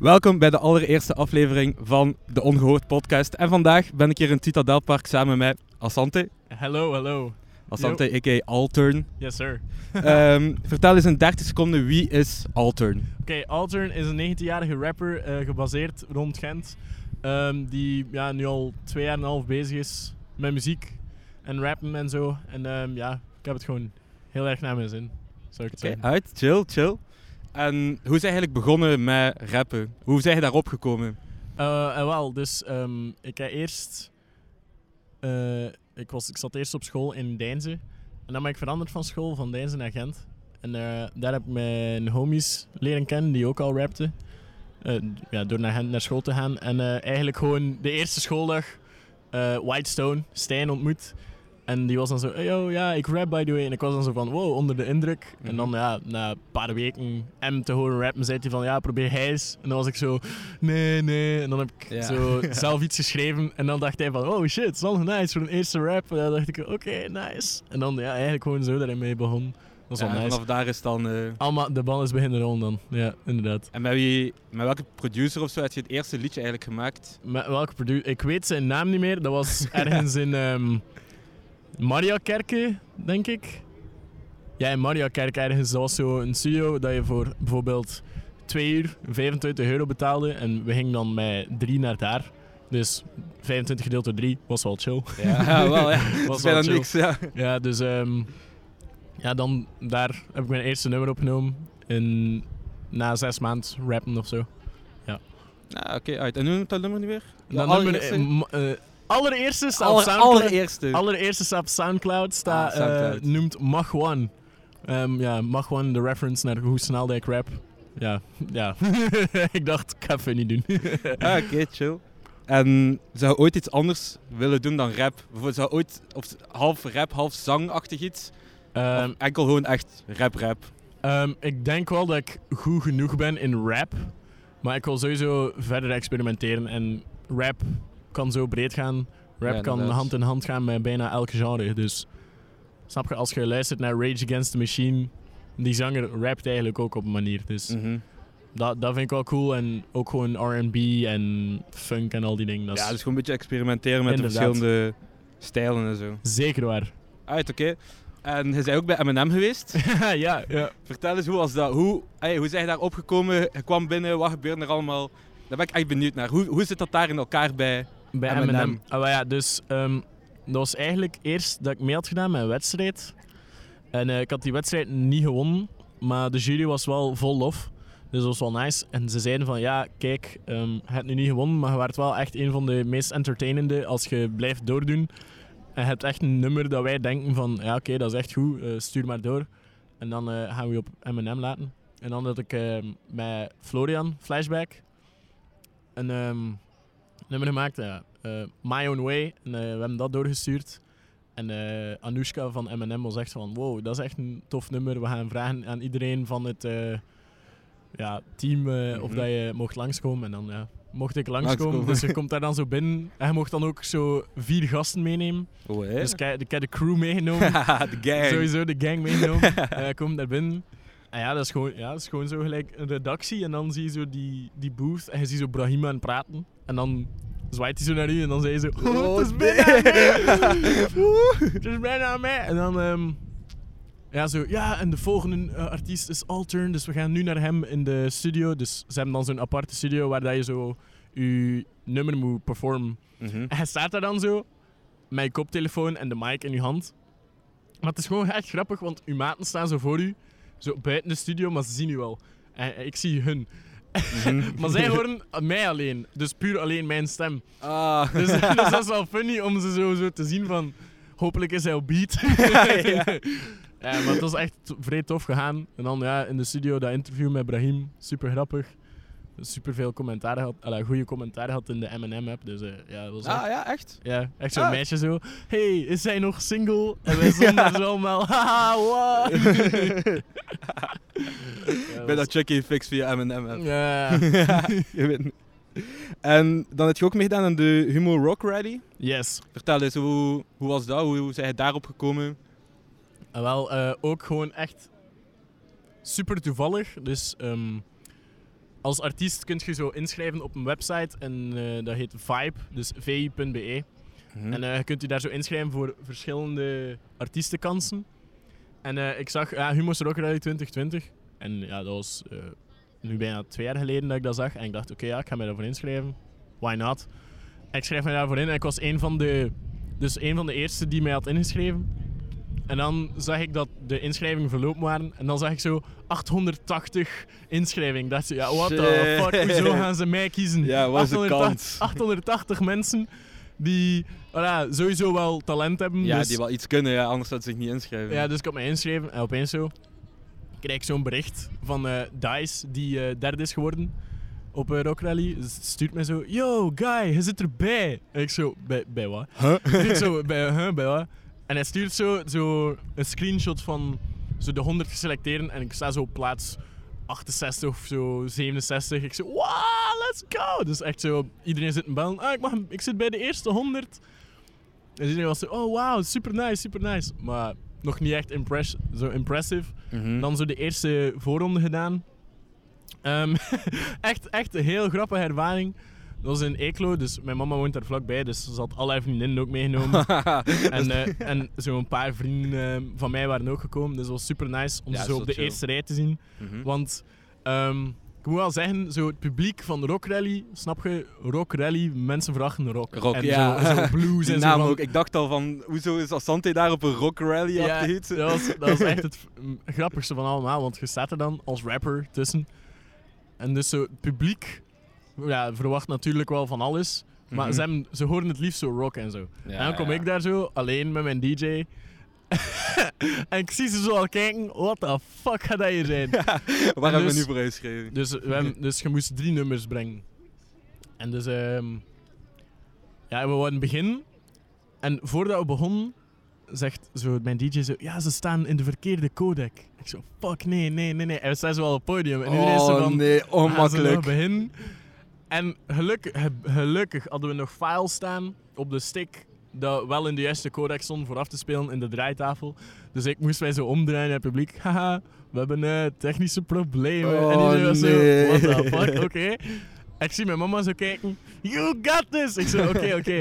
Welkom bij de allereerste aflevering van de Ongehoord podcast. En vandaag ben ik hier in Citadelpark samen met Asante. Hello, hello. Asante, a.k.a. Altern. Yes, sir. Ehm, vertel eens in 30 seconden, wie is Altern? Oké, Altern is een 19-jarige rapper, eh, gebaseerd rond Gent. ehm, die ja, nu al twee jaar en een half bezig is met muziek en rappen en zo. En ehm, ja, ik heb het gewoon heel erg naar mijn zin, zou ik het zeggen. uit, chill, chill. En hoe is je eigenlijk begonnen met rappen? Hoe zijn je daarop gekomen? En wel, dus ehm, ik heb eerst... eh, ik, was, ik zat eerst op school in Deinze. En dan ben ik veranderd van school, van Deinze naar Gent. En daar heb ik mijn homies leren kennen, die ook al rapten. Ja, door naar Gent naar school te gaan. En eigenlijk gewoon de eerste schooldag Whitestone, Stijn ontmoet. En die was dan zo, hey, yo, ja, ik rap by the way. En ik was dan zo van, wow, onder de indruk. Mhm. En dan, ja, na een paar weken M te horen rappen, zei hij van, ja, probeer hij eens. En dan was ik zo, nee, nee. En dan heb ik Ja. zo zelf iets geschreven. En dan dacht hij van, oh shit, is nice voor een eerste rap. En dan dacht ik, oké, nice. En dan, ja, eigenlijk gewoon zo dat hij mee begon. Dat was Ja, nice. vanaf daar is dan... eh, Allemaal, de bal is beginnen rollen dan. Ja, inderdaad. En met, wie, met welke producer of zo heb je het eerste liedje eigenlijk gemaakt? Met welke producer? Ik weet zijn naam niet meer. Dat was ergens in ehm Mariakerke, denk ik. Ja, in Mariakerke ergens. Dat was zo een studio dat je voor bijvoorbeeld 2 uur 25 euro betaalde. En we gingen dan met drie naar daar. Dus 25 gedeeld door 3 was wel chill. Ja, wel, ja. Dat Was is wel bijna chill. niks, ja. Ja, dus ehm, ja, dan daar heb ik mijn eerste nummer opgenomen. In, na zes maanden rappen of zo. Ja, oké, uit. En hoe noemt dat nummer nu weer? Dat nummer, allereerste staat op Soundcloud. allereerste. Allereerste staat op Soundcloud, staat, Ah, Soundcloud. eh, noemt Mach One. Ehm, ja, Mach One, de reference naar hoe snel dat ik rap. Ja, ja. ik dacht, ik ga even niet doen. Ah, oké, chill. En zou je ooit iets anders willen doen dan rap? Bijvoorbeeld zou je ooit of half rap, half zangachtig iets? Ehm, of enkel gewoon echt rap-rap? ehm, ik denk wel dat ik goed genoeg ben in rap. Maar ik wil sowieso verder experimenteren. En rap kan zo breed gaan. Rap Ja, kan hand in hand gaan met bijna elk genre. Dus snap je, als je luistert naar Rage Against the Machine, die zanger rapt eigenlijk ook op een manier. Dus Mhm. dat, dat vind ik wel cool. En ook gewoon RB en funk en al die dingen. Dat Ja, dus gewoon een beetje experimenteren met de verschillende stijlen en zo. zeker waar. Uit, oké. En je bent ook bij M&M geweest. ja, ja. Vertel eens, hoe was dat? Hoe, ey, hoe zijn je daar opgekomen? Je kwam binnen, wat gebeurde er allemaal? Daar ben ik echt benieuwd naar. Hoe, hoe zit dat daar in elkaar bij? Bij M&M. M&M. Ah, ja, dus ehm, dat was eigenlijk eerst dat ik mee had gedaan met een wedstrijd. En eh, ik had die wedstrijd niet gewonnen, maar de jury was wel vol lof. Dus dat was wel nice. En ze zeiden van, ja, kijk, ehm, je hebt nu niet gewonnen, maar je werd wel echt een van de meest entertainende als je blijft doordoen. En je hebt echt een nummer dat wij denken van, ja, oké, dat is echt goed, eh, stuur maar door. En dan eh, gaan we je op M&M laten. En dan had ik ehm, met Florian, Flashback, een ehm, nummer gemaakt, ja, eh, My Own Way. En eh, we hebben dat doorgestuurd. En eh Anoushka van M&M was echt van, wow, dat is echt een tof nummer. We gaan vragen aan iedereen van het ja, team of Mhm. dat je mocht langskomen. En dan ja, mocht ik langskomen. Langskomen. Dus je komt daar dan zo binnen. En je mocht dan ook zo vier gasten meenemen. Oh, hè? Dus ik, ik heb de crew meegenomen. de gang. Sowieso de gang meegenomen. En ik kom daar binnen. En ja, dat is gewoon, ja, dat is gewoon zo gelijk een redactie. En dan zie je zo die, die booth. En je ziet zo Brahima aan het praten. En dan zwaait hij zo naar u. En dan zei je zo... Oh, het is bijna mij. Het is bijna mij. En dan... ehm, ja, zo... Ja, en de volgende eh, artiest is Altern. Dus we gaan nu naar hem in de studio. Dus ze hebben dan zo'n aparte studio waar dat je zo... Je nummer moet performen. Mhm. En hij staat daar dan zo, met je koptelefoon en de mic in je hand. Maar het is gewoon echt grappig, want uw maten staan zo voor u, zo buiten de studio, maar ze zien u wel. En ik zie hun. Mhm. Maar zij horen mij alleen, dus puur alleen mijn stem. Ah. Dus, dus dat is wel funny om ze zo, zo te zien van, hopelijk is hij op beat. Ja. Ja, maar het was echt vrij tof gegaan. En dan ja, in de studio dat interview met Brahim, super grappig. Super veel commentaar had, goede commentaar had in de M&M app. Dus eh, ja, dat was echt, ah, ja, echt? ja, echt zo'n Ah. meisje zo. Hey, is zij nog single? En wij stonden daar zo allemaal. Haha, what? Ja, Bij dat checkie fix via M&M. app. Ja. Je weet niet. En dan heb je ook meegedaan aan de Humo Rock Rally. Yes. Vertel eens, hoe, hoe was dat? Hoe, hoe zijn je daarop gekomen? En wel, eh, ook gewoon echt super toevallig. Dus ehm, als artiest kun je zo inschrijven op een website en eh, dat heet Vibe, dus vi.be. Mhm. En eh, je kunt je daar zo inschrijven voor verschillende artiestenkansen. En eh, ik zag ja, Humo's Rock Rally 2020. En ja, dat was nu bijna twee jaar geleden dat ik dat zag. En ik dacht, oké, ja, ik ga mij daarvoor inschrijven. Why not? En ik schreef me daarvoor in en ik was een van de, dus een van de eerste die mij had ingeschreven. En dan zag ik dat de inschrijvingen verlopen waren. En dan zag ik zo 880 inschrijvingen. Dacht, zo, ja, what the fuck, hoezo gaan ze mij kiezen? Ja, de 880 kans? 880 mensen die voilà, sowieso wel talent hebben. Ja, dus, die wel iets kunnen, ja, anders zouden ze zich niet inschrijven. ja, dus ik had mij ingeschreven en opeens zo krijg ik zo'n bericht van eh Dice, die eh, derde is geworden op uh, Rock Rally. Dus stuurt mij zo, yo, guy, je zit erbij. En ik zo, bij, bij wat? Huh? ik zo, bij, huh, bij wat? En hij stuurt zo, zo een screenshot van zo de 100 geselecteerden en ik sta zo op plaats 68 of zo 67. Ik zo, wow, let's go! Dus echt zo, iedereen zit in bellen. Ah, ik, mag, ik zit bij de eerste 100. En iedereen was zo, oh wow, super nice, super nice. Maar nog niet echt impress, zo impressive. Mhm. Dan zo de eerste voorronde gedaan. Ehm, echt, echt een heel grappige ervaring. Dat was in Eeklo, dus mijn mama woont daar vlakbij, dus ze had alle vriendinnen ook meegenomen. en eh, en zo'n paar vrienden eh, van mij waren ook gekomen, dus dat was super nice om Ja, ze zo op de chill. eerste rij te zien. Mhm. Want ehm, ik moet wel zeggen, zo het publiek van de Rock Rally, snap je? Rock Rally, mensen vragen rock. Rock, en ja. zo, zo blues en zo. van- ook. Ik dacht al van, hoezo is Asante daar op een rock rally ja, dat, was, dat was echt het grappigste van allemaal, want je staat er dan als rapper tussen. En dus zo, het publiek ja, verwacht natuurlijk wel van alles. Maar Mhm. ze, hebben, ze horen het liefst zo rock en zo. Ja, en dan kom ja. ik daar zo, alleen met mijn DJ. en ik zie ze zo al kijken, what the fuck gaat dat hier zijn? Waar En hebben we dus- nu voor geschreven? Dus, we hebben, dus je moest drie nummers brengen. En dus, ehm ja, we wouden beginnen. En voordat we begonnen, zegt zo mijn DJ zo, ja, ze staan in de verkeerde codec. Ik zo, fuck, nee, nee, nee, nee. En we staan zo al op het podium. En iedereen is zo Oh van, nee, gaan nog onmakkelijk. beginnen? En gelukkig, ge- gelukkig hadden we nog files staan op de stick dat wel in de juiste codec stond voor af te spelen in de draaitafel. Dus ik moest mij zo omdraaien naar het publiek. Haha, we hebben eh, technische problemen. en Oh, iedereen was nee. zo, what the fuck, oké. Ik zie mijn mama zo kijken. You got this! Ik zo, oké, oké.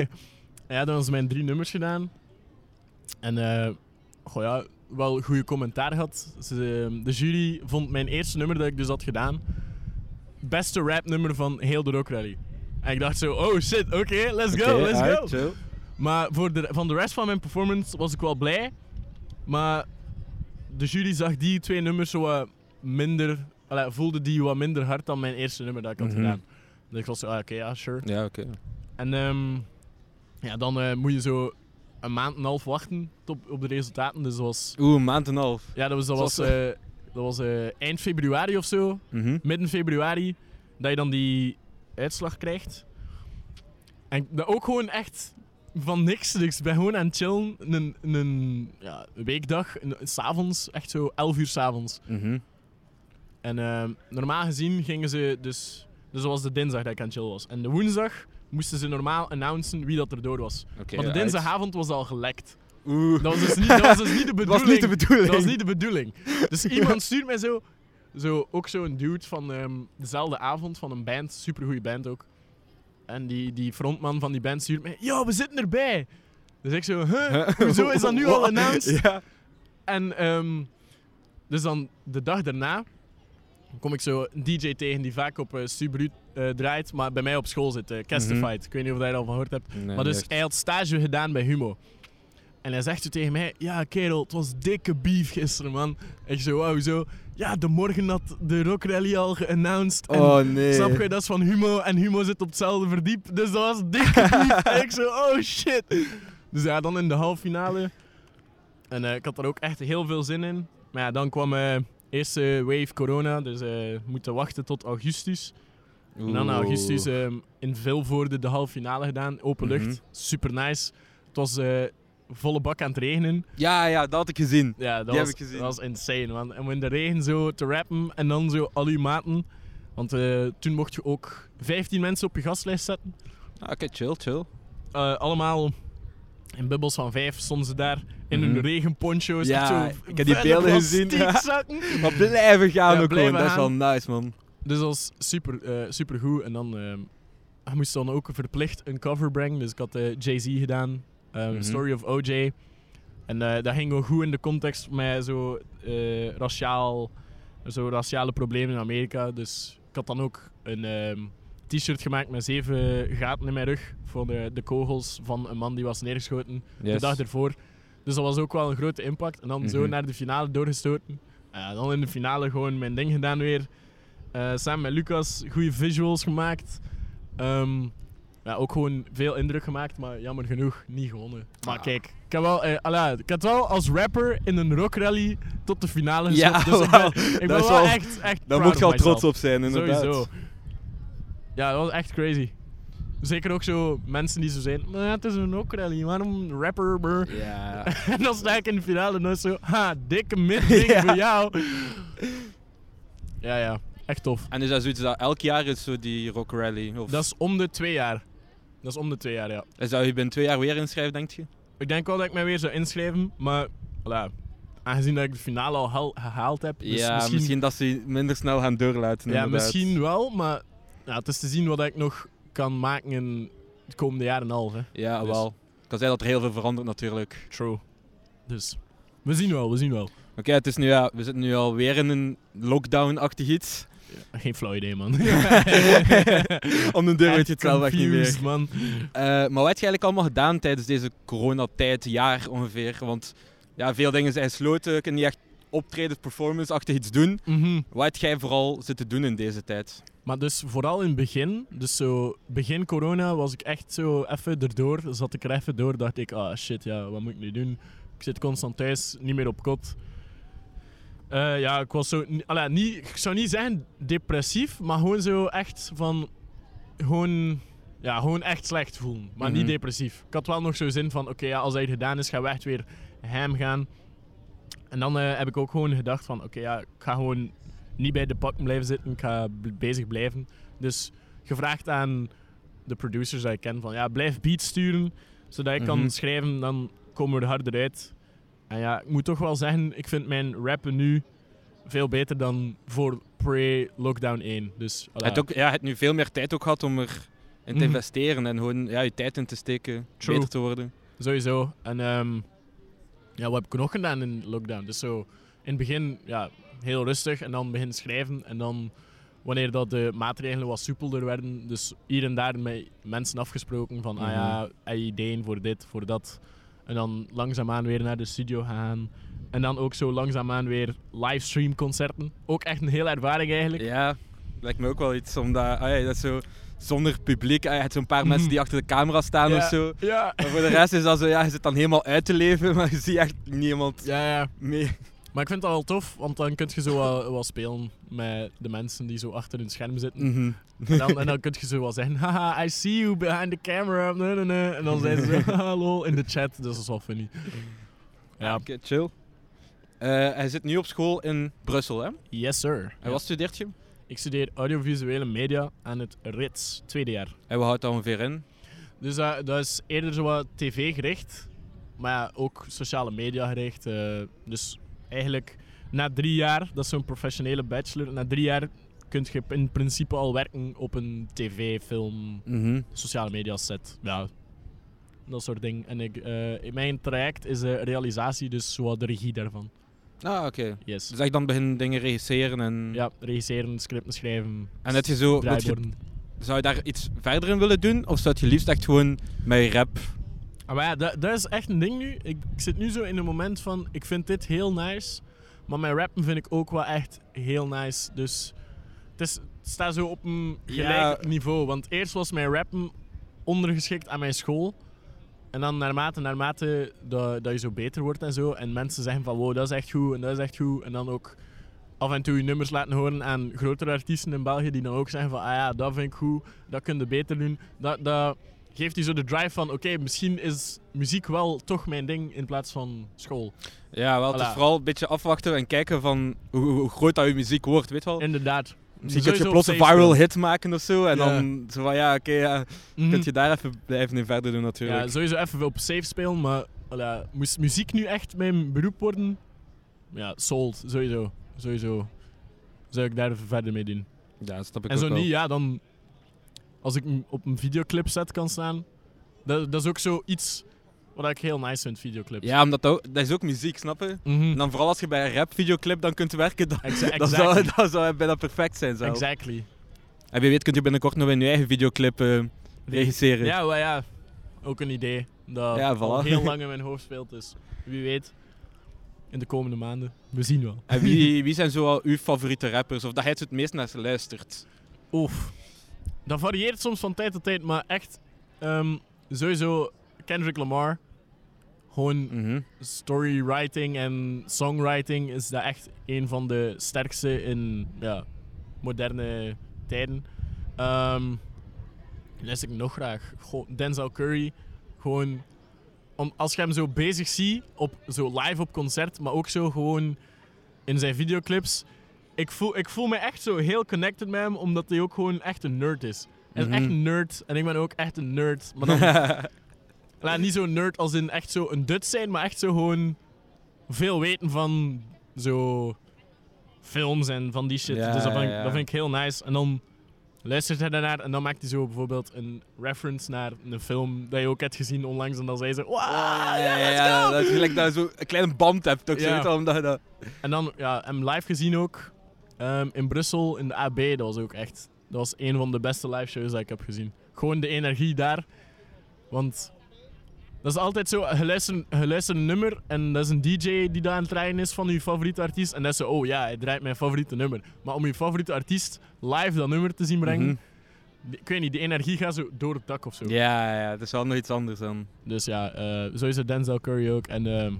En Ja, dan was mijn drie nummers gedaan. En eh, goh ja, wel goede commentaar gehad. Ze, de jury vond mijn eerste nummer dat ik dus had gedaan beste rapnummer van heel de Rock Rally. En ik dacht zo, oh shit, oké, let's go, let's go. chill. Maar voor de, van de rest van mijn performance was ik wel blij. Maar de jury zag die twee nummers zo wat minder, allee, voelde die wat minder hard dan mijn eerste nummer dat ik had Mhm. gedaan. Dus ik was zo, ah, oké, ja, sure. Ja, oké. En ehm, ja, dan eh, moet je zo een maand en een half wachten op, op de resultaten. Dus dat was, Oeh, een maand en een half. ja, dat was, dat was, dat was eh, eind februari of zo. Mhm. midden februari, dat je dan die uitslag krijgt. En dat ook gewoon echt van niks. Dus ik ben gewoon aan het chillen. Een, een ja, weekdag, s'avonds, echt zo 11 uur s'avonds. Mhm. En eh, normaal gezien gingen ze dus... Dus dat was de dinsdag dat ik aan het chillen was. En de woensdag moesten ze normaal announcen wie dat er door was. Maar de dinsdagavond was al gelekt. Oeh. Dat was dus niet, dat was dus niet de Dat bedoeling. was niet de bedoeling. Dat was niet de bedoeling. Dus iemand stuurt mij zo, zo ook zo'n dude van ehm, dezelfde avond van een band, supergoeie band ook. En die, die frontman van die band stuurt mij, yo, we zitten erbij. Dus ik zo, huh, hoezo is dat nu al announced? Ja. En ehm, dus dan de dag daarna kom ik zo een DJ tegen die vaak op uh, Subaru eh, draait, maar bij mij op school zit, uh, Castified. Ik weet niet of je daar al van gehoord hebt. Nee, Maar dus echt. hij had stage gedaan bij Humo. En hij zegt zo tegen mij, ja kerel, het was dikke beef gisteren man. En ik zo, wow, zo. Ja, de morgen had de Rock Rally al geannounced. En Oh nee. Snap je, dat is van Humo en Humo zit op hetzelfde verdiep. Dus dat was dikke beef. en ik zo, oh shit. Dus ja, dan in de halve finale. En eh, ik had er ook echt heel veel zin in. Maar ja, dan kwam eh eerste wave corona, dus eh moeten wachten tot augustus. En dan augustus ehm, in Vilvoorde de halve finale gedaan, open lucht. Mhm. Super nice. Het was volle bak aan het regenen. Ja, ja, dat had ik gezien. Ja, dat, Die was, heb ik gezien. dat was insane, man. En om in de regen zo te rappen en dan zo al uw maten. Want eh, toen mocht je ook 15 mensen op je gastlijst zetten. Ah, Oké, chill, chill. Eh, allemaal in bubbels van vijf stonden ze daar in hun regenponcho's. Ja, zo ik heb die beelden gezien. Maar blijven gaan Ja, ook blijven gewoon, dat is wel nice man. Dus dat was super, eh super goed. En dan hij moest dan ook verplicht een cover brengen. Dus ik had Jay-Z gedaan, Mhm. Story of OJ. En eh, dat ging wel goed in de context met zo eh, raciaal, zo raciale problemen in Amerika. Dus ik had dan ook een ehm, t-shirt gemaakt met zeven gaten in mijn rug voor de, de kogels van een man die was neergeschoten de dag ervoor. Dus dat was ook wel een grote impact. En dan zo Mhm. naar de finale doorgestoten. En dan in de finale gewoon mijn ding gedaan weer. Eh, samen met Lucas goede visuals gemaakt. Ehm, ja, ook gewoon veel indruk gemaakt, maar jammer genoeg niet gewonnen. Maar Ah. kijk, ik heb, wel, eh, ik had wel als rapper in een rockrally tot de finale Ja, geschoten. Dus ik wel. ben, ik wel wel- echt, echt Daar moet je al myself. trots op zijn, inderdaad. Sowieso. Ja, dat was echt crazy. Zeker ook zo mensen die zo zijn, "Maar het is een rockrally, waarom rapper? brr?" Ja. En dan sta ik in de finale en dan is zo, ha, dikke minding Ja. voor jou. Ja, ja, echt tof. En is dat zoiets dat elk jaar is, zo die Rock Rally? Of Dat is om de twee jaar. Dat is om de twee jaar, ja. is dat je binnen twee jaar weer inschrijft, denk je? Ik denk wel dat ik mij weer zou inschrijven, maar voilà, aangezien dat ik de finale al haal- gehaald heb, dus ja, misschien, misschien... dat ze minder snel gaan doorlaten. ja, inderdaad. misschien wel, maar ja, het is te zien wat ik nog kan maken in de komende jaren en half. Hè. Ja, Dus- wel. Het kan zijn dat er heel veel verandert natuurlijk. True. Dus, we zien wel, we zien wel. Oké, het is nu ja, we zitten nu alweer in een lockdown-achtig iets. Geen flauw idee, man. Om de deur weet je het zelf echt niet meer. man. Eh, maar wat heb je eigenlijk allemaal gedaan tijdens deze coronatijd, jaar ongeveer? Want ja, veel dingen zijn gesloten, je kunt niet echt optreden, performance-achtig iets doen. Mhm. Wat heb jij vooral zitten doen in deze tijd? Maar dus vooral in het begin, dus zo begin corona was ik echt zo even erdoor, zat ik er even door, dacht ik, ah shit, ja, wat moet ik nu doen? Ik zit constant thuis, niet meer op kot. Eh, ja, ik was zo, allee, niet, ik zou niet zeggen depressief, maar gewoon zo echt van, gewoon, ja, gewoon echt slecht voelen, maar niet Mhm. depressief. Ik had wel nog zo zin van, oké, ja, als hij gedaan is, gaan we echt weer hem gaan. En dan eh, heb ik ook gewoon gedacht van, oké, ja, ik ga gewoon niet bij de pakken blijven zitten. Ik ga bezig blijven. Dus gevraagd aan de producers die ik ken van ja, blijf beats sturen, zodat ik Mhm. kan schrijven, dan komen we er harder uit. En ja, ik moet toch wel zeggen, ik vind mijn rappen nu veel beter dan voor pre-lockdown 1. Dus, Je hebt ook, ja, je hebt nu veel meer tijd ook gehad om erin te Mhm. investeren en gewoon ja, je tijd in te steken, True. beter te worden. Sowieso. En ehm, ja, wat heb ik nog gedaan in lockdown? Dus zo in het begin ja, heel rustig en dan beginnen schrijven. En dan wanneer dat de maatregelen wat soepelder werden, dus hier en daar met mensen afgesproken van, ah ja, je ideeën voor dit, voor dat. En dan langzaamaan weer naar de studio gaan. En dan ook zo langzaamaan weer livestream concerten. Ook echt een hele ervaring eigenlijk. Ja, lijkt me ook wel iets, omdat ah ja, dat is zo zonder publiek, ah je hebt zo'n paar Mhm. mensen die achter de camera staan Ja. of zo. Ja. Maar voor de rest is dat zo, ja, je zit dan helemaal uit te leven, maar je ziet echt niemand Ja, ja. mee. Maar ik vind dat wel tof, want dan kun je zo wel, wel spelen met de mensen die zo achter hun scherm zitten. Mhm. En dan, en dan kun je zo wel zeggen, haha, I see you behind the camera. Nee, nee, nee. En dan zijn ze lol, in de chat. Dus dat is wel funny. Ja, Oké, chill. Eh, hij zit nu op school in Brussel, hè? yes sir. En Ja. wat studeert je? Ik studeer audiovisuele media aan het RITS, tweede jaar. En wat houdt dat ongeveer in? Dus dat is eerder zo wat tv gericht, maar ja, ook sociale media gericht. eh, dus eigenlijk na drie jaar, dat is zo'n professionele bachelor, na drie jaar kun je in principe al werken op een tv, film, Mhm. sociale media set. Ja, dat soort dingen. En ik, eh, in mijn traject is de realisatie dus zo wat de regie daarvan. Ah, oké. Yes. Dus echt dan beginnen dingen regisseren en... Ja, regisseren, scripten schrijven, En dat je zo... je- zou je daar iets verder in willen doen? Of zou je liefst echt gewoon met rap... Ah, Maar ja, dat, dat is echt een ding nu. Ik, ik zit nu zo in een moment van, ik vind dit heel nice, maar mijn rappen vind ik ook wel echt heel nice. Dus het, is, het staat zo op een gelijk Ja. niveau. Want eerst was mijn rappen ondergeschikt aan mijn school. En dan naarmate, naarmate dat, dat je zo beter wordt en zo, en mensen zeggen van wow, dat is echt goed en dat is echt goed. En dan ook af en toe je nummers laten horen aan grotere artiesten in België die dan ook zeggen van ah ja, dat vind ik goed, dat kun je beter doen. Dat, dat geeft je zo de drive van oké, misschien is muziek wel toch mijn ding in plaats van school. Ja, wel, het is vooral een beetje afwachten en kijken van hoe, groot dat je muziek wordt, weet je wel? Inderdaad. Misschien kun je plots een viral hit maken of zo. En Ja. dan zo van ja, oké, ja, Mhm. kun je daar even blijven in verder doen natuurlijk. Ja, sowieso even op safe spelen, maar voilà, moest muziek nu echt mijn beroep worden? Ja, sold, sowieso. Sowieso. Zou ik daar even verder mee doen. Ja, dat snap ik En ook zo wel. niet, ja, dan... Als ik op een videoclip set kan staan... Dat, dat is ook zoiets wat ik heel nice vind, videoclips. Ja, omdat dat, ook- dat is ook muziek, snap je? Mhm. En dan vooral als je bij een rap videoclip dan kunt werken, dan, zou, dan zou het bijna perfect zijn zelf. Exactly. En wie weet kunt je binnenkort nog een eigen videoclip eh, regisseren. Ja, maar ja, ook een idee dat Ja, al heel lang in mijn hoofd speelt. Dus wie weet, in de komende maanden. We zien wel. En wie, wie zijn zoal uw favoriete rappers? Of dat hij het het meest naar luistert? Oef. Dat varieert soms van tijd tot tijd, maar echt ehm, sowieso Kendrick Lamar. Gewoon Mhm. storywriting en songwriting is dat echt een van de sterkste in ja, moderne tijden. Ehm luister ik nog graag. Goh, Denzel Curry. Gewoon, om, als je hem zo bezig ziet, op, zo live op concert, maar ook zo gewoon in zijn videoclips. Ik voel, ik voel me echt zo heel connected met hem, omdat hij ook gewoon echt een nerd is. Hij is Mhm. echt een nerd en ik ben ook echt een nerd. Maar dan Ja, niet zo'n nerd als in echt zo een dut zijn, maar echt zo gewoon veel weten van zo films en van die shit. Ja, dus dat vind, ik, ja. dat vind ik heel nice. En dan luistert hij daarnaar en dan maakt hij zo bijvoorbeeld een reference naar een film dat je ook hebt gezien onlangs. En dan zei ze, wow, ja, ja, go! dat je gelijk dat zo een kleine band hebt. Ook zo, je, omdat je dat... En dan, ja, hem live gezien ook ehm, in Brussel in de AB. Dat was ook echt, dat was een van de beste live shows dat ik heb gezien. Gewoon de energie daar. Want dat is altijd zo, je luistert, je luistert een nummer en dat is een DJ die daar aan het draaien is van je favoriete artiest. En dat is zo, oh ja, hij draait mijn favoriete nummer. Maar om je favoriete artiest live dat nummer te zien brengen, Mhm. ik weet niet, die energie gaat zo door het dak of zo. Ja, ja, dat is wel nog iets anders dan. Dus ja, eh sowieso Denzel Curry ook. En ehm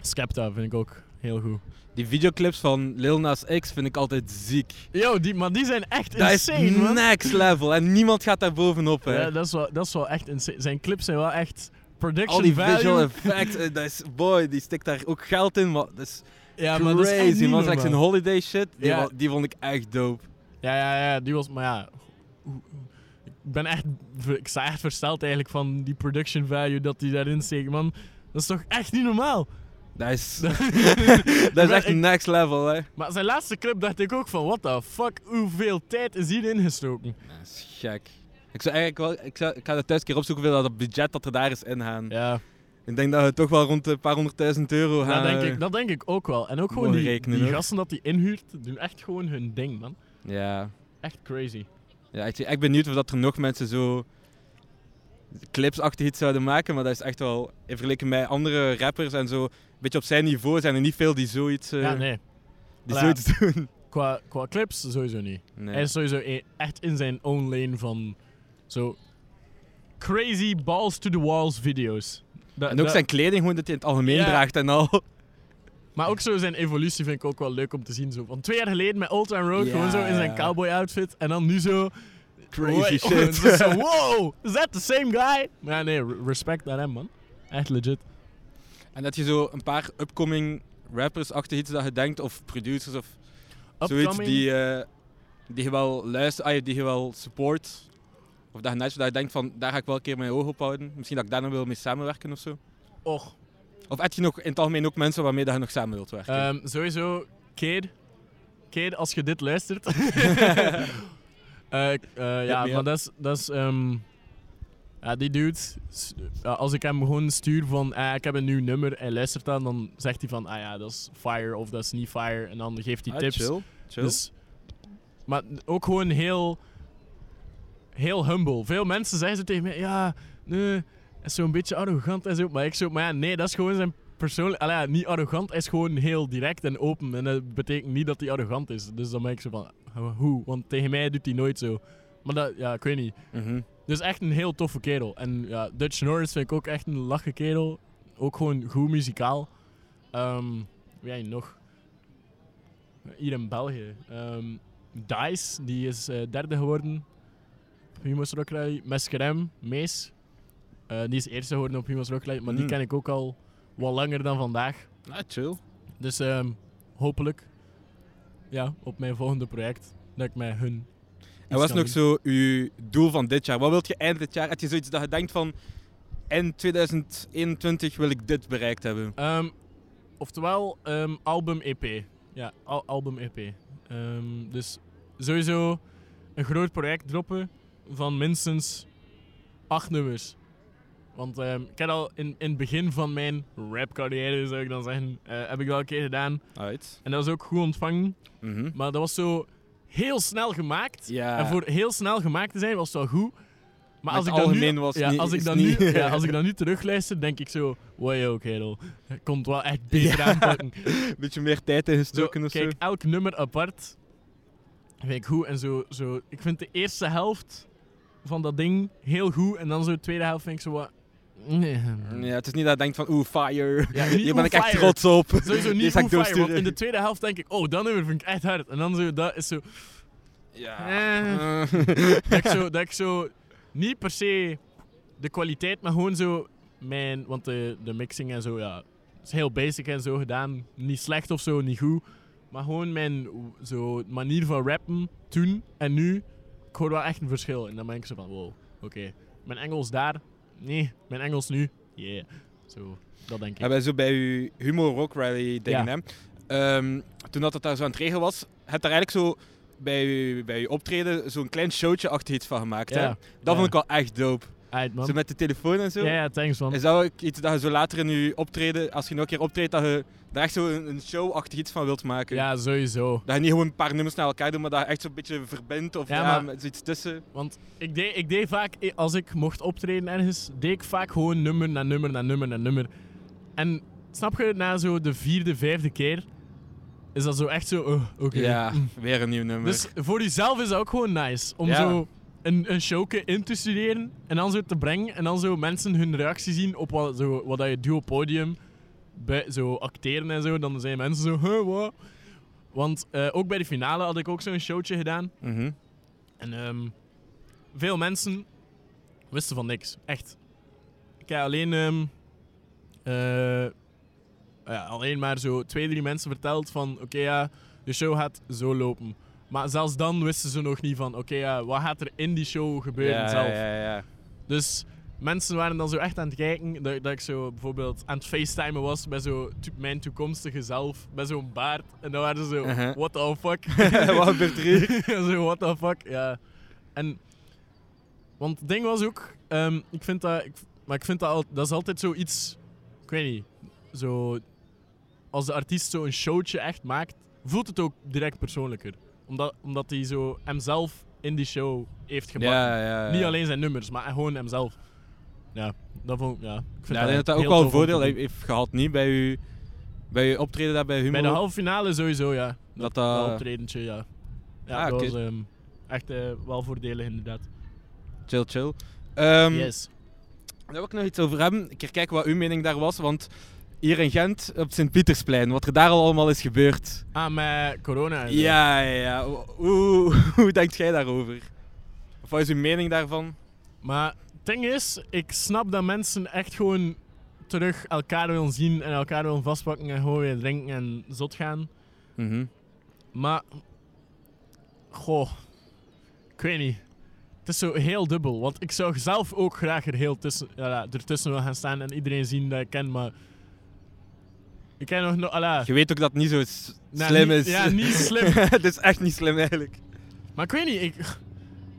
Skepta vind ik ook heel goed. Die videoclips van Lil Nas X vind ik altijd ziek. Yo, die, maar die zijn echt Dat insane, man. next level en niemand gaat daar bovenop. Hè. Ja, dat is, wel, dat is wel echt insane. Zijn clips zijn wel echt production Al die value. visual effects, eh, dat is, boy, die stikt daar ook geld in. Maar dat is ja, maar dat is echt crazy, niet man. Zeg, zijn holiday shit, die, Ja. die vond ik echt dope. Ja, ja, ja, die was... Maar ja... Ik ben echt... Ik sta echt versteld eigenlijk van die production value dat die daarin steekt, man. Dat is toch echt niet normaal? Dat is, dat is echt Ik- next level, hè. Maar zijn laatste clip dacht ik ook van, what the fuck, hoeveel tijd is hierin gestoken? Dat is gek. Ik zou eigenlijk wel, ik, zou, ik ga dat thuis een keer opzoeken hoeveel dat budget dat er daar is ingaan. Ja, Ik denk dat we toch wel rond een paar honderdduizend euro gaan. dat denk, eh, ik, dat denk ik ook wel. En ook gewoon die, rekenen, die gasten dat die inhuurt, doen echt gewoon hun ding, man. Ja. Echt crazy. ja ik, ik ben benieuwd of dat er nog mensen zo clipsachtig iets zouden maken, maar dat is echt wel, in vergelijking met andere rappers en zo, een beetje op zijn niveau zijn er niet veel die zoiets, eh, ja, nee. die zoiets doen. Qua, qua clips sowieso niet. Nee. Hij is sowieso e- echt in zijn own lane van zo crazy balls to the walls video's. Da- En ook da- zijn kleding, gewoon dat hij in het algemeen draagt en al. Maar ook zo zijn evolutie vind ik ook wel leuk om te zien. Zo. Van twee jaar geleden met Old Town Road, gewoon zo in zijn cowboy outfit. En dan nu zo... Crazy Wait, shit. wow, is that the same guy? Maar ja, nee, re- respect naar hem, man. Echt legit. En dat je zo een paar upcoming rappers achter iets dat je denkt, of producers of zoiets Upcoming? die, eh, die je wel luistert, ah, die je wel support. Of dat je net dat je denkt van, daar ga ik wel een keer mijn oog op houden. Misschien dat ik daar nog wil mee samenwerken of zo. Och, Of heb je nog in het algemeen ook mensen waarmee dat je nog samen wilt werken? ehm, sowieso, Kid. Kid, als je dit luistert. Eh, ik- ja, maar dat is... Dat is ehm, ja, die dude, als ik hem gewoon stuur van ah, ik heb een nieuw nummer en luistert dan, dan zegt hij van ah ja, dat is fire of dat is niet fire. En dan geeft hij Ah, tips. Chill. chill. Dus, maar ook gewoon heel, heel humble. Veel mensen zeggen zo tegen mij, ja, nee, is zo'n beetje arrogant en zo. Maar ik zo, maar ja, nee, dat is gewoon zijn persoonlijk... Allee, niet arrogant, hij is gewoon heel direct en open. En dat betekent niet dat hij arrogant is. Dus dan ben ik zo van, hoe? Want tegen mij doet hij nooit zo. Maar dat, ja, ik weet niet. Mhm. Dus echt een heel toffe kerel. En ja, Dutch Norris vind ik ook echt een lachen kerel. Ook gewoon goed muzikaal. Ehm wie nog? Hier in België. Ehm Dice, die is eh, derde geworden. op Humo's Rock Rally. Meskerem, Mees. Eh, die is eerste geworden op Humo's Rock Rally. Maar die Mm. ken ik ook al wat langer dan vandaag. Ah, chill. Dus ehm, hopelijk, ja, op mijn volgende project, dat ik met hun. En wat is nog zo uw doel van dit jaar? Wat wilt je eind dit jaar? Heb je zoiets dat je denkt van... In 2021 wil ik dit bereikt hebben. Ehm, oftewel, ehm, album EP. Ja, al- album EP. Dus sowieso een groot project droppen van minstens acht nummers. Want ik heb al in, in het begin van mijn rap-carrière, zou ik dan zeggen, eh, heb ik wel een keer gedaan. Uit. En dat was ook goed ontvangen. Mhm. Maar dat was zo heel snel gemaakt. Ja. En voor heel snel gemaakt te zijn was het wel goed. Maar als ik, nu, algemeen was ja, niet- als, ik dan niet- nu, ja, als ik dan nu terugluister, denk ik zo... Wow, kerel. Komt wel echt beter aanpakken. Beetje meer tijd Zo, ingestoken of kijk, elk nummer apart vind ik goed. En zo, zo, ik vind de eerste helft van dat ding heel goed. En dan zo de tweede helft vind ik zo wat... Nee. Ja, het is niet dat je denkt van, oeh, fire. Ja, Hier ben ik echt fire. trots op. Sowieso niet on fire, want in de tweede helft denk ik... Oh, dat nummer vind ik echt hard. En dan zo, dat is zo... Ja. Eh. dat, ik zo, dat ik zo niet per se de kwaliteit, maar gewoon zo mijn. Want de, de mixing en zo, ja, is heel basic en zo gedaan. Niet slecht of zo, niet goed. Maar gewoon mijn zo, manier van rappen toen en nu, ik hoor wel echt een verschil. En dan ben ik zo van, wow, oké. Mijn Engels daar, nee. Mijn Engels nu, yeah. Zo, dat denk ik. Bij, zo bij uw Humor Rock Rally dingen, Ja. hè. Ehm, toen dat het daar zo aan het regelen was, heb daar eigenlijk zo bij uw, bij uw optreden zo'n klein showtje achter iets van gemaakt. Hè? Ja. Dat Ja. vond ik wel echt dope. Aight, man. Zo met de telefoon en zo. Ja, ja, thanks man. Is dat ook iets dat je zo later in je optreden, als je nog een keer optreedt, dat je daar echt zo een, een show achter iets van wilt maken? Ja, sowieso. Dat je niet gewoon een paar nummers naar elkaar doet, maar dat je echt zo'n beetje verbindt of Ja, ja, maar- met zoiets tussen. Want ik deed, ik deed vaak, eh, als ik mocht optreden ergens, deed ik vaak gewoon nummer na nummer na nummer na nummer. En snap je, na zo de vierde, vijfde keer, is dat zo echt zo, oh, oké. Ja, Mm. weer een nieuw nummer. Dus voor jezelf is dat ook gewoon nice. Om Ja. zo een, een showke in te studeren en dan zo te brengen. En dan zo mensen hun reactie zien op wat, zo, wat dat je doet op podium. Bij, zo acteren en zo. Dan zijn mensen zo, huh, wat? Want eh, ook bij de finale had ik ook zo'n showtje gedaan. Mhm. En ehm, veel mensen wisten van niks. Echt. Ik heb alleen, ehm, eh, ja, alleen maar zo twee, drie mensen verteld van... Oké, ja, de show gaat zo lopen. Maar zelfs dan wisten ze nog niet van... Oké, ja, wat gaat er in die show gebeuren ja, zelf? Ja, ja, ja. Dus mensen waren dan zo echt aan het kijken. Dat, dat ik zo bijvoorbeeld aan het facetimen was bij zo to- mijn toekomstige zelf. Bij zo'n baard. En dan waren ze zo... Uh-huh. What the fuck? Wat gebeurt er zo, what the fuck, ja. En, want het ding was ook, ehm, ik vind dat, ik, maar ik vind dat, al, dat is altijd zoiets, ik weet niet, zo, als de artiest zo een showtje echt maakt, voelt het ook direct persoonlijker. Omdat, omdat hij zo hemzelf in die show heeft gebracht. Ja, ja, ja. Niet alleen zijn nummers, maar gewoon hemzelf. Ja, dat vond ik, ja. Ik vind Ja, dat dat ook wel een voordeel heeft gehad, niet? Bij je, bij je optreden daar bij Humor. Bij de halve finale sowieso, ja. Dat Dat dat- optredentje, ja. Ja, Ah, dat was ehm, echt eh, wel voordelig inderdaad. Chill, chill. Ehm, yes. Daar wil ik nog iets over hebben. Ik kijken wat uw mening daar was, want hier in Gent, op Sint-Pietersplein, wat er daar al allemaal is gebeurd. Ah, met corona en. Ja, ja, ja. Hoe, hoe denkt jij daarover? Of wat is uw mening daarvan? Maar ding is, ik snap dat mensen echt gewoon terug elkaar willen zien en elkaar willen vastpakken en gewoon weer drinken en zot gaan. Mhm. Maar, goh, ik weet niet. Het is zo heel dubbel, want ik zou zelf ook graag er heel tussen, ja, ertussen willen gaan staan en iedereen zien dat ik ken, maar ik ken nog no Je weet ook dat het niet zo slim niet- is. Ja, niet slim. het is echt niet slim eigenlijk. Maar ik weet niet, ik,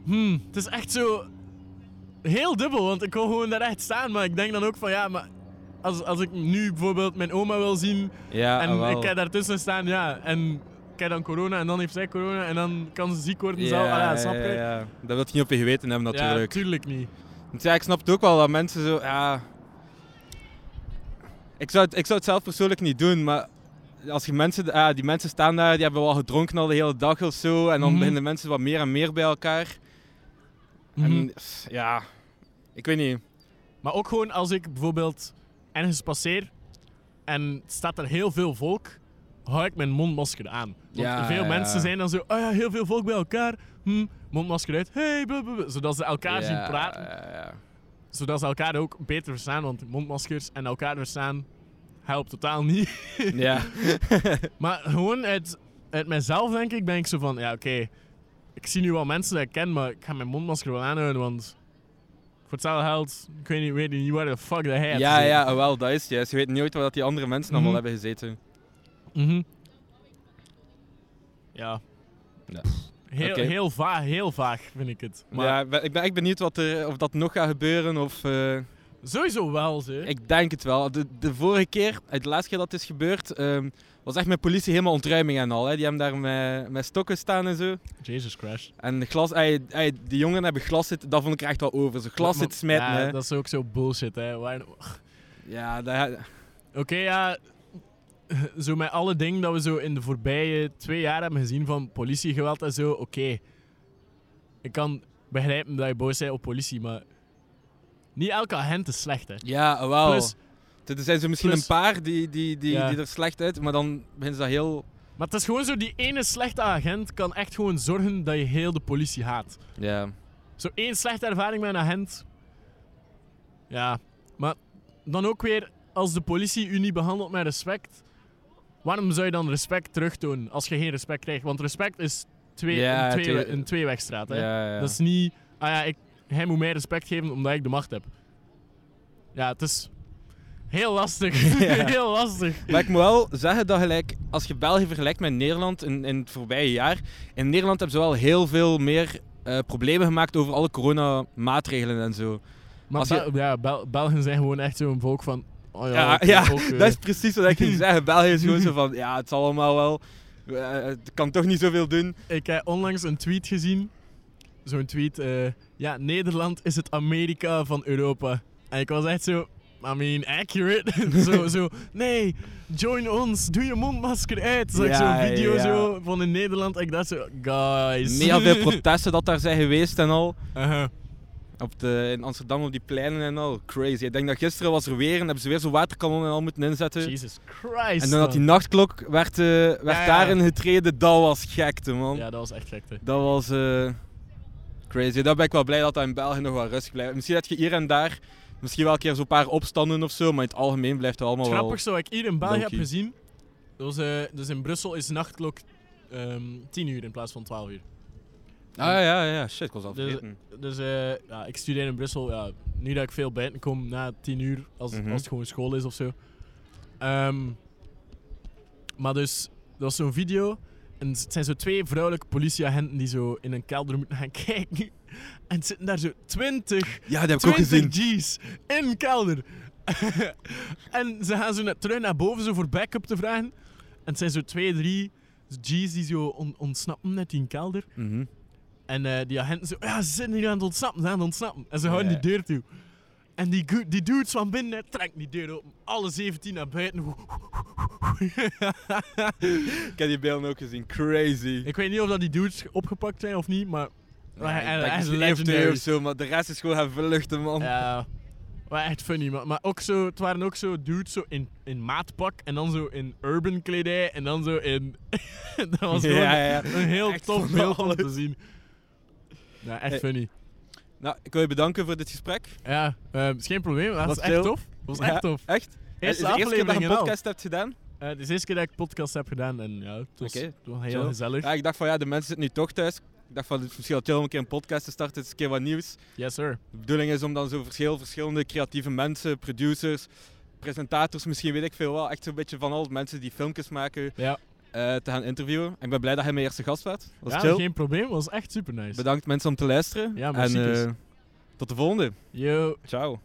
hmm, het is echt zo heel dubbel, want ik wil gewoon daar echt staan, maar ik denk dan ook van ja, maar als, als ik nu bijvoorbeeld mijn oma wil zien Ja, en ah, wel. ik heb daartussen staan, ja, en ik heb dan corona en dan heeft zij corona en dan kan ze ziek worden, ja, zo, ah, snap ja, je? ja. Dat wil je niet op je geweten hebben Ja, natuurlijk. tuurlijk niet. Want ja, ik snap het ook wel dat mensen zo, ja... Ik zou, het, ik zou het zelf persoonlijk niet doen, maar als je mensen, ja, die mensen staan daar, die hebben wel gedronken al de hele dag of zo, en dan Mhm. beginnen mensen wat meer en meer bij elkaar. Mhm. En ja, ik weet niet. Maar ook gewoon als ik bijvoorbeeld ergens passeer en staat er heel veel volk, hou ik mijn mondmasker aan. Want Ja, veel ja. mensen zijn dan zo, oh ja, heel veel volk bij elkaar, hm, mondmasker uit, hey, blablabla, zodat ze elkaar zien Ja, praten. ja, ja. Zodat ze elkaar ook beter verstaan, want mondmaskers en elkaar verstaan helpt totaal niet. Ja. maar gewoon uit, uit mijzelf denk ik, ben ik zo van, ja oké, ik zie nu wel mensen die ik ken, maar ik ga mijn mondmasker wel aanhouden, want voor hetzelfde geld, ik weet niet, weet niet waar de fuck dat hij ja, ja, wel, dat is het juist. Je weet nooit wat die andere mensen allemaal Mhm. hebben gezeten. Mhm. Ja. Ja. Heel, Oké. heel, vaag, heel vaag vind ik het. Maar Ja, ik ben, echt benieuwd wat er, of dat nog gaat gebeuren. Of, eh, sowieso wel, ze. ik denk het wel. De, de vorige keer, de laatste keer dat het is gebeurd, ehm, was echt met politie helemaal ontruiming en al. Hè. Die hebben daar met, met stokken staan en zo. Jesus Crash. En de glas, ey, ey, die jongen hebben glas zitten, dat vond ik echt wel over. Zo glas zitten smijten. ja, hè. dat is ook zo bullshit, hè. Waar- Ja, dat, Oké, ja. Zo met alle dingen dat we zo in de voorbije twee jaar hebben gezien van politiegeweld en zo, oké. Ik kan begrijpen dat je boos bent op politie, maar niet elke agent is slecht, hè. ja wel. Plus, er zijn zo misschien plus- een paar die, die, die, Ja. die er slecht uit, maar dan beginnen ze dat heel... maar het is gewoon zo, die ene slechte agent kan echt gewoon zorgen dat je heel de politie haat. Ja. Zo één slechte ervaring met een agent. Ja, maar dan ook weer, als de politie u niet behandelt met respect, waarom zou je dan respect terugtonen als je geen respect krijgt? Want respect is twee, Ja, een, twee, twee- een tweewegstraat. Hè? Ja, ja. Dat is niet, ah ja, ik, hij moet mij respect geven omdat ik de macht heb. Ja, het is heel lastig. Ja. heel lastig. Maar ik moet wel zeggen dat gelijk, als je België vergelijkt met Nederland in, in het voorbije jaar, in Nederland hebben ze wel heel veel meer eh, problemen gemaakt over alle coronamaatregelen en zo. Maar Als je- Bel- ja, Bel- Belgen zijn gewoon echt zo'n volk van. Oh ja, Ja, oké, ja, ook, eh, Dat is precies wat ik ging zeggen. België is gewoon zo van, ja, het zal allemaal wel, eh, het kan toch niet zoveel doen. Ik heb onlangs een tweet gezien. Zo'n tweet. eh, ja, Nederland is het Amerika van Europa. En ik was echt zo. I mean, accurate. zo, zo. Nee, join ons. Doe je mondmasker uit. Zag ik Ja, zo'n video ja. zo van in Nederland. Ik dacht zo, guys. Mega veel protesten dat daar zijn geweest en al. Aha. Op de, in Amsterdam op die pleinen en al. Crazy. Ik denk dat gisteren was er weer en hebben ze weer zo'n waterkanon en al moeten inzetten. Jesus Christ. En toen dat die nachtklok werd, eh, werd Ja, daarin getreden, dat was gekte, man. Ja, dat was echt gekte. Dat was eh, crazy. Daar ben ik wel blij dat dat in België nog wel rustig blijft. Misschien dat je hier en daar misschien wel een keer zo'n paar opstanden of zo, maar in het algemeen blijft het allemaal wel... Grappig zo, wat ik hier in België heb gezien. Was, eh, dus in Brussel is nachtklok ehm 10 uur in plaats van 12 uur. Ah ja, ja, shit, ik was al Dus- vergeten. Dus eh, ja, ik studeer in Brussel. Ja, nu dat ik veel buiten kom na 10 uur, als, Mhm. als het gewoon school is of zo. Ehm, maar dus, dat was zo'n video. En het zijn zo twee vrouwelijke politieagenten die zo in een kelder moeten gaan kijken. En het zitten daar zo 20, Ja, heb ik ook 20 gezien. G's in kelder. en ze gaan zo net terug naar boven zo voor backup te vragen. En het zijn zo twee, drie G's die zo on- ontsnappen uit die kelder. Mhm. En eh, die agenten zo, ja, ze zijn hier aan het ontsnappen, ze aan het ontsnappen. En ze houden die deur toe. En die, die dudes van binnen trekken die deur open. Alle 17 naar buiten. Ik heb die beelden ook gezien. Crazy. ik weet niet of dat die dudes opgepakt zijn of niet, maar... maar hij- hij is legendary. of zo, maar de rest is gewoon gaan vluchten, man. Ja, maar echt funny. Maar, maar ook zo, het waren ook zo dudes zo in, in maatpak en dan zo in urban kledij en dan zo in... dat was gewoon Ja, ja. een heel Echt tof beeld om te zien. Ja, echt funny. Nou, ik wil je bedanken voor dit gesprek. Ja, eh, is geen probleem. Dat Was was echt tof. Dat was Ja, echt tof. Echt? Eerste is het de eerste keer dat je een podcast hebt gedaan? Eh, het is de eerste keer dat ik podcast heb gedaan en ja, het was, Oké, het was heel gezellig. Ja, ik dacht van ja, de mensen zitten nu toch thuis. Ik dacht van het is misschien wel chill om een keer een podcast te starten. Het is een keer wat nieuws. Yes, sir. De bedoeling is om dan zo verschil, verschillende creatieve mensen, producers, presentators, misschien weet ik veel wel. Echt zo'n beetje van al mensen die filmpjes maken, Ja, eh, te gaan interviewen. Ik ben blij dat hij mijn eerste gast werd. Was ja chill. geen probleem. Was echt super nice. Bedankt mensen om te luisteren. Ja, en eh, tot de volgende. Yo. Ciao.